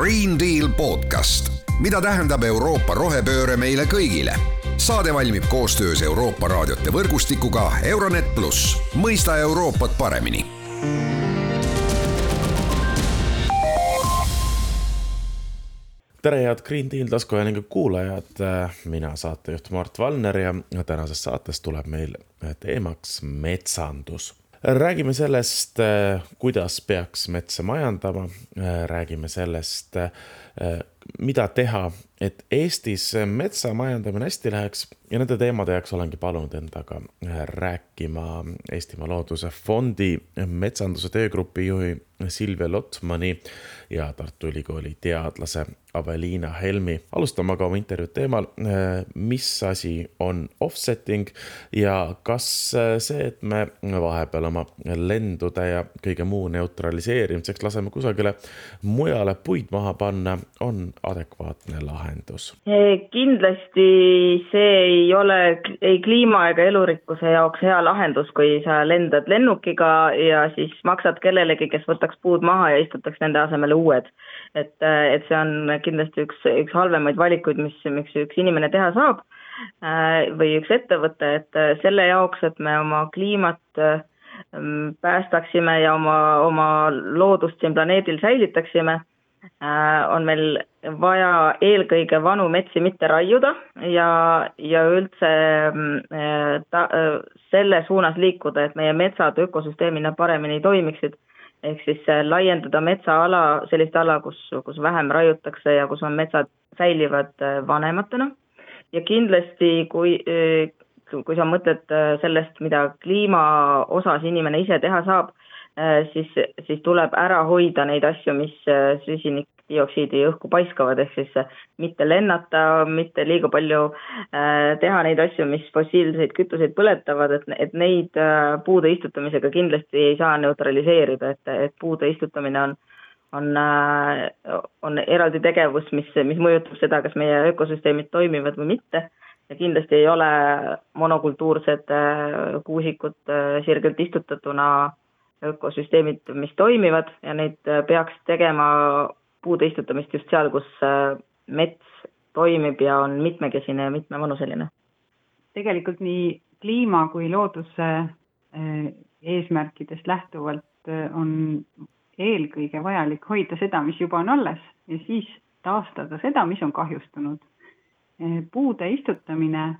Green Deal podcast, mida tähendab Euroopa rohepööre meile kõigile. saade valmib koostöös Euroopa raadiote võrgustikuga Euronet pluss, mõista Euroopat paremini. Tere, head Green Deal taskuhäälingu kuulajad, mina saatejuht Mart Valner ja tänases saates tuleb meil teemaks metsandus räägime sellest, kuidas peaks metsa majandama, räägime sellest, mida teha, et Eestis metsa majandamine hästi läheks ja nende teemade jaoks olengi palunud endaga rääkima Eestimaa Looduse Fondi metsanduse töögrupi juhi Silvia Lotmani ja Tartu Ülikooli teadlase Aveliina Helmi. alustame aga oma intervjuud teemal, mis asi on offsetting ja kas see, et me vahepeal oma lendude ja kõige muu neutraliseerimiseks laseme kusagile mujale puid maha panna, on adekvaatne lahendus? kindlasti see ei ole ei kliima ega elurikkuse jaoks hea lahendus, kui sa lendad lennukiga ja siis maksad kellelegi, kes võtaks puud maha ja istutaks nende asemele uued et, et see on kindlasti üks, üks halvemaid valikuid, mis, miks üks inimene teha saab äh, või üks ettevõte, et selle jaoks, et me oma kliimat päästaksime ja oma, oma loodust siin planeedil säilitaksime, on meil vaja eelkõige vanu metsi mitte raiuda ja, ja üldse äh, ta, selle suunas liikuda, et meie metsad ökosüsteemina paremini toimiksid ehk siis äh, laiendada metsaala, sellist ala, kus, kus vähem raiutakse ja kus on metsad säilivad äh, vanematena. ja kindlasti, kui, äh, kui sa mõtled sellest, mida kliima osas inimene ise teha saab, siis, siis tuleb ära hoida neid asju, mis süsinik, dioksiidi õhku paiskavad, ehk siis mitte lennata, mitte liiga palju äh, teha neid asju, mis fossiilseid kütuseid põletavad, et, et neid äh, puude istutamisega kindlasti ei saa neutraliseerida, et, et puude istutamine on on, äh, on eraldi tegevus, mis, mis mõjutab seda, kas meie ökosüsteemid toimivad või mitte. Ja kindlasti ei ole monokultuursed kuusikud sirgelt istutatuna ökosüsteemid, mis toimivad ja neid peaks tegema puude istutamist just seal, kus äh, mets toimib ja on mitmekesine ja mitmevanuseline. tegelikult nii kliima kui looduse äh, eesmärkidest lähtuvalt äh, on eelkõige vajalik hoida seda, mis juba on alles ja siis taastada seda, mis on kahjustunud. puude istutamine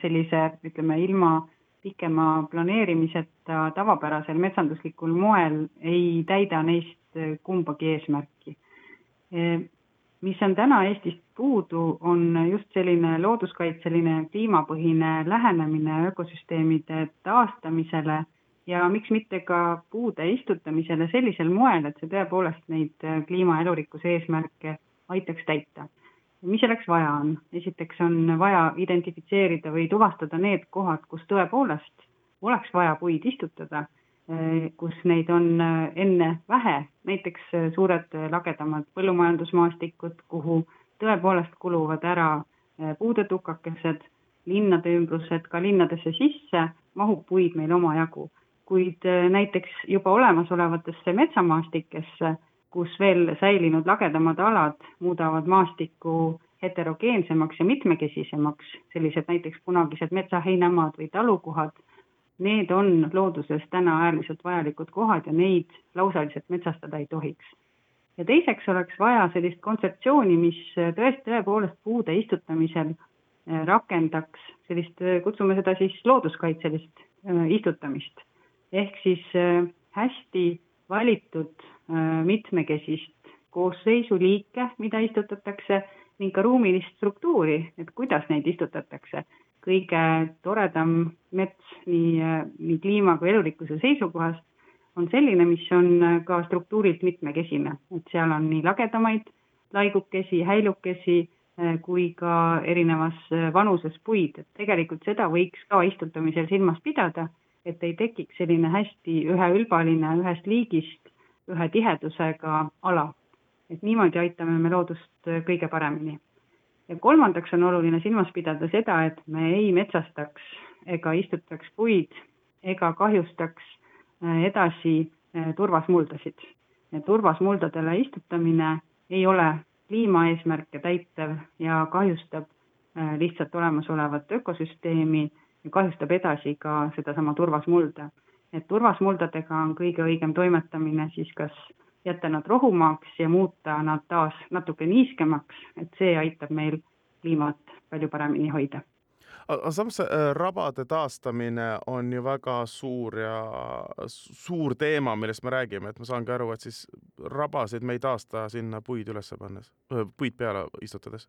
sellise, ütleme, ilma pikema planeerimiseta tavapärasel metsanduslikul moel ei täida neist kumbagi eesmärki mis on täna Eestist puudu, on just selline looduskaitseline kliimapõhine lähenemine ökosüsteemide taastamisele ja miks mitte ka puude istutamisele sellisel moel, et see tõepoolest neid kliima elurikkuse eesmärke aitaks täita. Mis selleks vaja on? esiteks on vaja identifitseerida või tuvastada need kohad, kus tõepoolest oleks vaja puid istutada Äh, kus neid on äh, enne vähe, näiteks äh, suured lagedamad põllumajandusmaastikud, kuhu tõepoolest kuluvad ära puudetukakesed, linnade ümbrused, ka linnadesse sisse mahub puid meil omajagu. kuid näiteks juba olemasolevatesse metsamaastikesse, kus veel säilinud lagedamad alad muudavad maastikku heterogeensemaks ja mitmekesisemaks, sellised näiteks kunagised metsaheinamaad või talukohad need on looduses täna äärmiselt vajalikud kohad ja neid lausaliselt metsastada ei tohiks. ja teiseks oleks vaja sellist kontseptsiooni, mis tõesti tõepoolest puude istutamisel äh, rakendaks sellist, äh, kutsume seda siis looduskaitselist äh, istutamist. ehk siis hästi valitud mitmekesist koosseisuliike, mida istutatakse ning ka ruumilist struktuuri, et kuidas neid istutatakse. Kõige toredam mets nii, nii kliima kui elurikkuse seisukohast on selline, mis on ka struktuurilt mitmekesine, et seal on nii lagedamaid laigukesi, häilukesi kui ka erinevas vanuses puid, et tegelikult seda võiks ka istutamisel silmas pidada, et ei tekiks selline hästi üheülbaline, ühest liigist, ühe tihedusega ala. et niimoodi aitame me loodust kõige paremini ja kolmandaks on oluline silmas pidada seda, et me ei metsastaks ega istutaks puid ega kahjustaks äh, edasi äh, turvasmuldasid. turvasmuldadele istutamine ei ole kliimaeesmärke täitev ja kahjustab lihtsalt olemasolevat ökosüsteemi kahjustab edasi ka sedasama turvasmulda. et turvasmuldadega on kõige õigem toimetamine siis kas jätta nad rohumaaks ja muuta nad taas natuke niiskemaks, et see aitab meil kliimat palju paremini hoida aga samas äh, rabade taastamine on ju väga suur ja suur teema, millest me räägime, et ma saangi aru, et siis rabasid me ei taasta sinna puid üles pannes, puid peale istutades.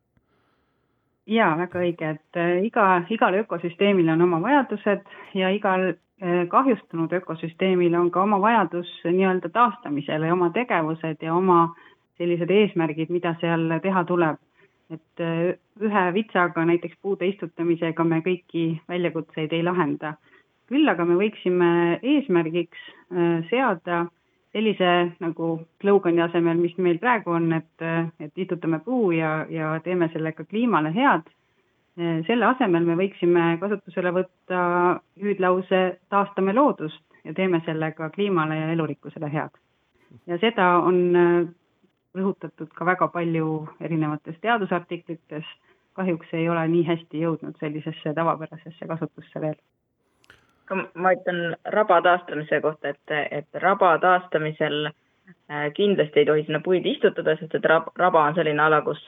Ja väga õige, et äh, iga, igal ökosüsteemil on oma vajadused ja igal äh, kahjustunud ökosüsteemil on ka oma vajadus nii-öelda taastamisele ja oma tegevused ja oma sellised eesmärgid, mida seal teha tuleb et äh, ühe vitsaga, näiteks puude istutamisega me kõiki väljakutseid ei lahenda. küll aga me võiksime eesmärgiks seada sellise nagu slogani asemel, mis meil praegu on, et, et istutame puu ja, ja teeme sellega kliimale head. selle asemel me võiksime kasutusele võtta hüüdlause taastame loodust ja teeme sellega kliimale ja elurikkusele head. ja seda on rõhutatud ka väga palju erinevates teadusartiklites, kahjuks ei ole nii hästi jõudnud sellisesse tavapärasesse kasutusse veel. Ma ütlen raba taastamise kohta, et, et raba taastamisel äh, kindlasti ei tohi sinna puid istutada, sest et rab, raba on selline ala, kus,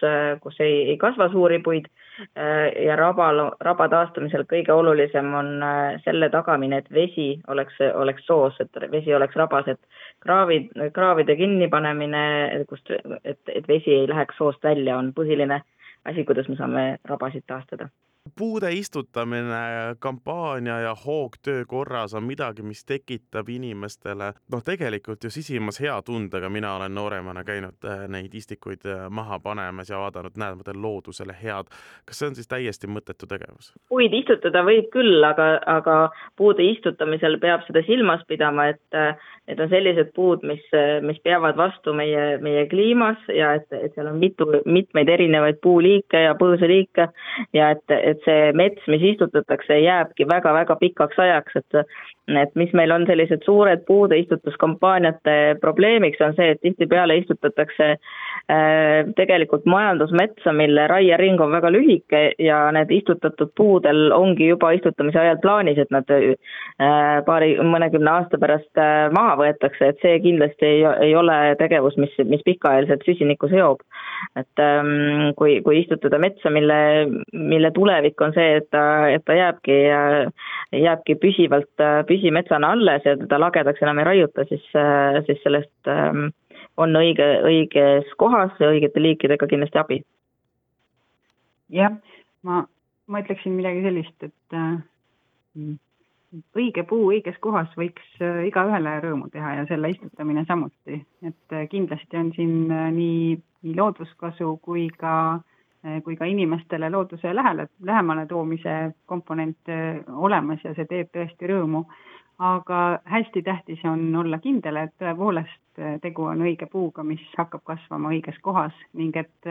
kus ei, ei kasva suuri puid äh, ja rabal, raba taastamisel kõige olulisem on äh, selle tagamine, et vesi oleks, oleks soos, et vesi oleks rabas, et kraavid, kraavide kinnipanemine, kust, et, et vesi ei läheks soost välja, on põhiline asi, kuidas me saame rabasid taastada puude istutamine, kampaania ja hoogtöö korras on midagi, mis tekitab inimestele noh, tegelikult ju sisimas hea tundega, mina olen nooremana käinud äh, neid istikuid äh, maha panemas ja vaadanud, näed, ma teen loodusele head. kas see on siis täiesti mõttetu tegevus? puid istutada võib küll, aga, aga puude istutamisel peab seda silmas pidama, et Need on sellised puud, mis, mis peavad vastu meie, meie kliimas ja et, et seal on mitu, mitmeid erinevaid puuliike ja põõsaliike ja et, et see mets, mis istutatakse, jääbki väga-väga pikaks ajaks, et et mis meil on sellised suured puude istutuskampaaniate probleemiks, on see, et tihtipeale istutatakse äh, tegelikult majandusmetsa, mille raiering on väga lühike ja need istutatud puudel ongi juba istutamise ajal plaanis, et nad äh, paari, mõnekümne aasta pärast äh, maha võetakse, et see kindlasti ei, ei ole tegevus, mis, mis pikaajaliselt süsinikku seob. et ähm, kui, kui istutada metsa, mille, mille tulevik on see, et ta, et ta jääbki, jääbki püsivalt, püsimetsana alles ja teda lagedaks enam ei raiuta, siis, siis sellest ähm, on õige, õiges kohas ja õigete liikidega kindlasti abi. jah, ma, ma ütleksin midagi sellist, et äh, õige puu õiges kohas võiks äh, igaühele rõõmu teha ja selle istutamine samuti, et äh, kindlasti on siin äh, nii, nii looduskasu kui ka, kui ka inimestele looduse lähele, lähemale toomise komponent olemas ja see teeb tõesti rõõmu. aga hästi tähtis on olla kindel, et tõepoolest tegu on õige puuga, mis hakkab kasvama õiges kohas ning et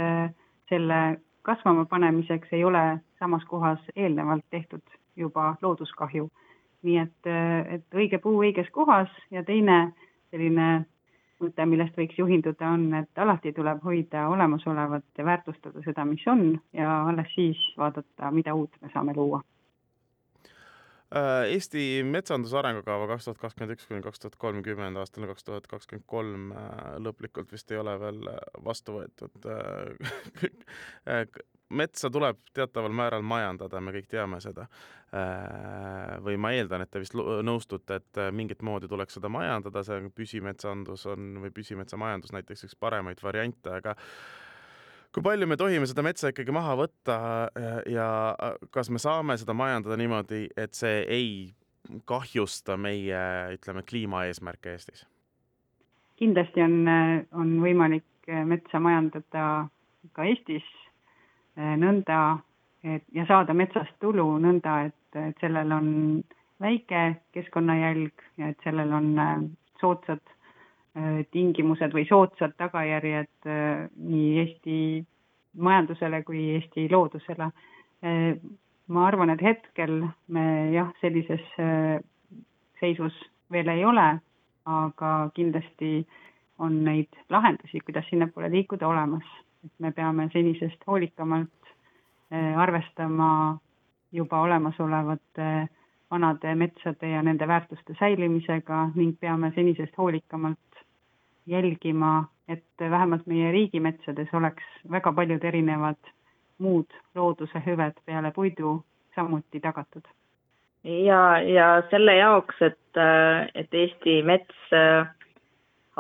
selle kasvama panemiseks ei ole samas kohas eelnevalt tehtud juba looduskahju nii et, et õige puu õiges kohas ja teine selline mõte, millest võiks juhinduda, on, et alati tuleb hoida olemasolevat ja väärtustada seda, mis on ja alles siis vaadata, mida uut me saame luua Äh, Eesti metsanduse arengukava kaks tuhat kakskümmend üks kuni kaks tuhat kolmkümmend aastani kaks tuhat kakskümmend kolm äh, lõplikult vist ei ole veel äh, vastu võetud. metsa tuleb teataval määral majandada, me kõik teame seda. või ma eeldan, et te vist nõustute, et mingit moodi tuleks seda majandada, see püsimetsandus on või püsimetsamajandus näiteks üks paremaid variante, aga kui palju me tohime seda metsa ikkagi maha võtta ja kas me saame seda majandada niimoodi, et see ei kahjusta meie, ütleme, kliimaeesmärke Eestis? kindlasti on, on võimalik metsa majandada ka Eestis nõnda, et ja saada metsast tulu nõnda, et, et sellel on väike keskkonnajälg ja et sellel on eh, soodsad Äh, tingimused või soodsad tagajärjed nii Eesti majandusele kui Eesti loodusele. Ma arvan, et hetkel me jah, sellises seisus veel ei ole, aga kindlasti on neid lahendusi, kuidas sinnapoole liikuda, olemas. Et me peame senisest hoolikamalt äh, arvestama juba olemasolevate vanade metsade ja nende väärtuste säilimisega ning peame senisest hoolikamalt jälgima, et vähemalt meie riigimetsades oleks väga paljud erinevad muud looduse hüved peale puidu samuti tagatud. ja, ja selle jaoks, et, et Eesti mets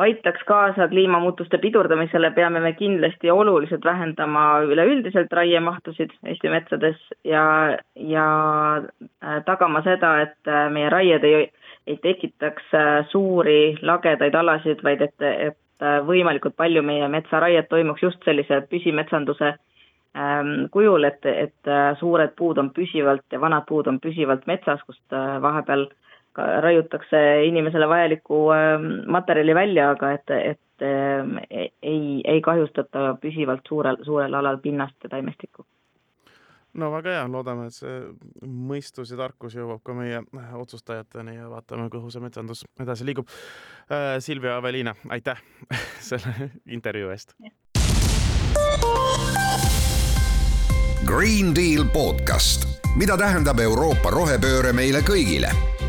aitaks kaasa kliimamuutuste pidurdamisele, peame me kindlasti oluliselt vähendama üleüldiselt raiemahtusid Eesti metsades ja, ja äh, tagama seda, et äh, meie raied ei, ei tekitaks suuri lagedaid alasid, vaid et, et võimalikult palju meie metsaraiet toimuks just sellise püsimetsanduse Ähm, kujul, et, et äh, suured puud on püsivalt ja vanad puud on püsivalt metsas, kust äh, vahepeal ka raiutakse inimesele vajalikku ähm, materjali välja, aga et, et ähm, ei, ei kahjustata püsivalt suurel, suurel alal pinnast ja taimestikku no väga hea, loodame, et see mõistus ja tarkus jõuab ka meie otsustajateni ja vaatame, kuhu see metsandus edasi liigub. Äh, Silvia Aveliina, aitäh selle intervjuu eest. Green Deal podcast, mida tähendab Euroopa rohepööre meile kõigile.